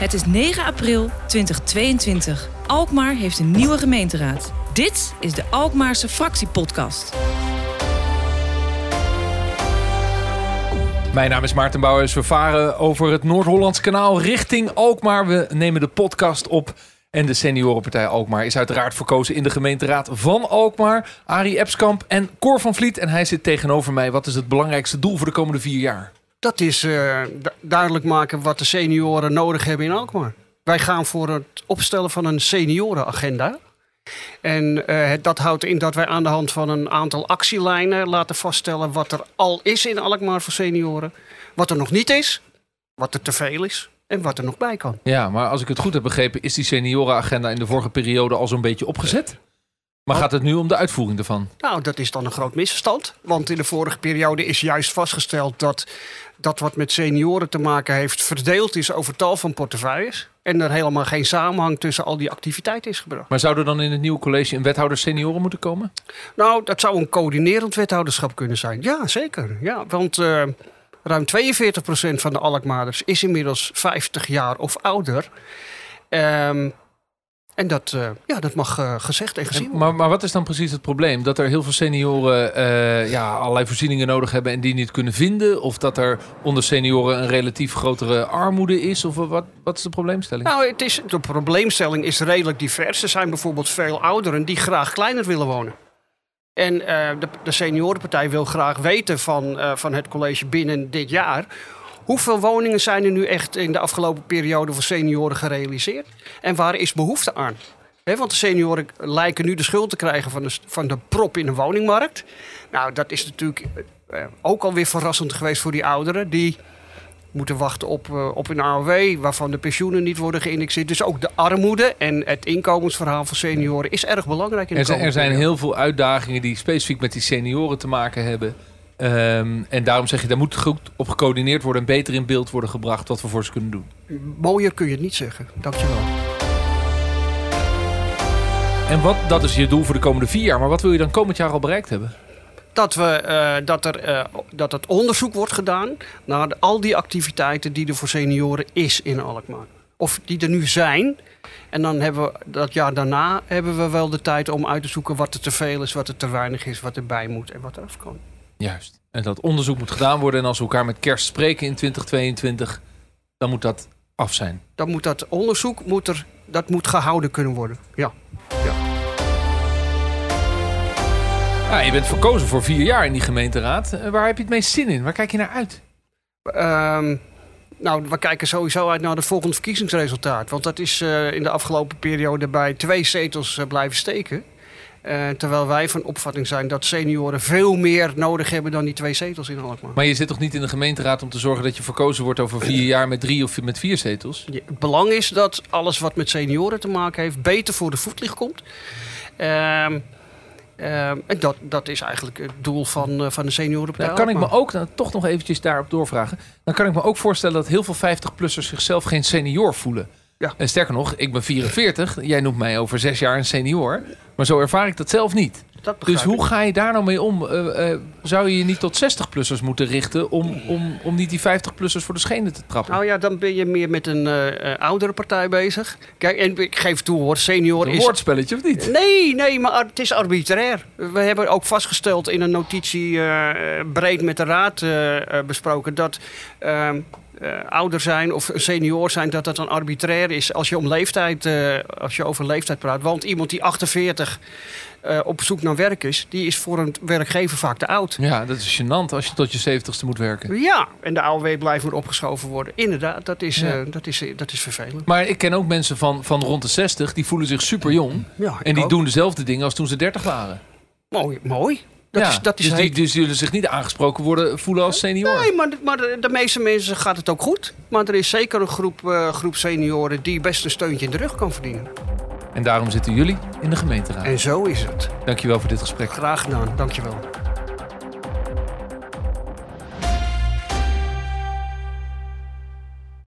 Het is 9 april 2022. Alkmaar heeft een nieuwe gemeenteraad. Dit is de Alkmaarse fractiepodcast. Mijn naam is Maarten Bouwers. We varen over het Noord-Hollands kanaal richting Alkmaar. We nemen de podcast op. En de seniorenpartij Alkmaar is uiteraard verkozen in de gemeenteraad van Alkmaar. Arie Epskamp en Cor van Vliet. En hij zit tegenover mij. Wat is het belangrijkste doel voor de komende vier jaar? Dat is uh, duidelijk maken wat de senioren nodig hebben in Alkmaar. Wij gaan voor het opstellen van een seniorenagenda. En uh, dat houdt in dat wij aan de hand van een aantal actielijnen laten vaststellen wat er al is in Alkmaar voor senioren. Wat er nog niet is, wat er te veel is en wat er nog bij kan. Ja, maar als ik het goed heb begrepen, is die seniorenagenda in de vorige periode al zo'n beetje opgezet? Maar gaat het nu om de uitvoering ervan? Nou, dat is dan een groot misverstand. Want in de vorige periode is juist vastgesteld dat dat wat met senioren te maken heeft, verdeeld is over tal van portefeuilles. En er helemaal geen samenhang tussen al die activiteiten is gebracht. Maar zou er dan in het nieuwe college een wethouder senioren moeten komen? Nou, dat zou een coördinerend wethouderschap kunnen zijn. Ja, zeker. Ja, want uh, ruim 42% van de Alkmaarders is inmiddels 50 jaar of ouder. Um, en dat, uh, ja, dat mag uh, gezegd en gezien worden. Maar, maar wat is dan precies het probleem? Dat er heel veel senioren uh, ja, allerlei voorzieningen nodig hebben en die niet kunnen vinden? Of dat er onder senioren een relatief grotere armoede is? Of wat, wat is de probleemstelling? Nou, het is, de probleemstelling is redelijk divers. Er zijn bijvoorbeeld veel ouderen die graag kleiner willen wonen. En de, de seniorenpartij wil graag weten van, van het college binnen dit jaar Hoeveel woningen zijn er nu echt in de afgelopen periode voor senioren gerealiseerd? En waar is behoefte aan? want de senioren lijken nu de schuld te krijgen van de, van de prop in de woningmarkt. Nou, dat is natuurlijk eh, ook alweer verrassend geweest voor die ouderen. Die moeten wachten op, uh, op een AOW, waarvan de pensioenen niet worden geïndexeerd. Dus ook de armoede en het inkomensverhaal van senioren is erg belangrijk. In er, zijn, er zijn heel veel uitdagingen die specifiek met die senioren te maken hebben. Um, en daarom zeg je, daar moet goed op gecoördineerd worden en beter in beeld worden gebracht wat we voor ze kunnen doen. Mooier kun je het niet zeggen. Dankjewel. En wat, dat is je doel voor de komende vier jaar. Maar wat wil je dan komend jaar al bereikt hebben? Dat, we, uh, dat, er, uh, dat het onderzoek wordt gedaan naar de, al die activiteiten die er voor senioren is in Alkmaar. Of die er nu zijn. En dan hebben we dat jaar daarna hebben we wel de tijd om uit te zoeken wat er te veel is, wat er te weinig is, wat erbij moet en wat er af kan. Juist. En dat onderzoek moet gedaan worden. En als we elkaar met kerst spreken in 2022, dan moet dat af zijn. Dan moet dat onderzoek moet er, dat moet gehouden kunnen worden. Ja. ja. ja je bent verkozen voor vier jaar in die gemeenteraad. Eh, waar heb je het meest zin in? Waar kijk je naar uit? Um, nou, we kijken sowieso uit naar het volgende verkiezingsresultaat. Want dat is uh, in de afgelopen periode bij twee zetels uh, blijven steken. Uh, terwijl wij van opvatting zijn dat senioren veel meer nodig hebben dan die twee zetels in Alkmaar. Maar je zit toch niet in de gemeenteraad om te zorgen dat je verkozen wordt over vier jaar met drie of met vier zetels? Ja, het belang is dat alles wat met senioren te maken heeft beter voor de voetlicht komt. Uh, uh, en dat, dat is eigenlijk het doel van, uh, van de seniorenpartij. Nou, kan ik me ook dan toch nog eventjes daarop doorvragen. Dan kan ik me ook voorstellen dat heel veel 50-plussers zichzelf geen senior voelen. Ja. En sterker nog, ik ben 44. Jij noemt mij over zes jaar een senior. Maar zo ervaar ik dat zelf niet. dus hoe ga je daar nou mee om? Uh, uh, zou je je niet tot 60-plussers moeten richten om, om, om niet die 50-plussers voor de schenen te trappen? Nou ja, dan ben je meer met een uh, oudere partij bezig. Kijk, en ik geef toe hoor, senior een is... woordspelletje of niet? Nee, nee, maar het is arbitrair. We hebben ook vastgesteld in een notitie breed met de raad besproken dat ehm, uh, ouder zijn of senior zijn, dat dat dan arbitrair is als je om leeftijd, uh, als je over leeftijd praat. Want iemand die 48 uh, eh, op zoek naar werk is, die is voor een werkgever vaak te oud. Ja, dat is gênant als je tot je 70ste moet werken. Ja, en de AOW blijft weer opgeschoven worden. Inderdaad, dat is, ja. dat is, dat is vervelend. Maar ik ken ook mensen van, van rond de 60, die voelen zich super jong. Ja, en die ook. doen dezelfde dingen als toen ze 30 waren. Mooi, mooi. Dat ja, is, dat is dus, die, dus zullen zich niet aangesproken worden voelen als senior? Nee, maar, maar de, de, meeste mensen gaat het ook goed. Maar er is zeker een groep, uh, groep senioren die best een steuntje in de rug kan verdienen. En daarom zitten jullie in de gemeenteraad. En zo is het. Dankjewel voor dit gesprek. Graag gedaan, dankjewel.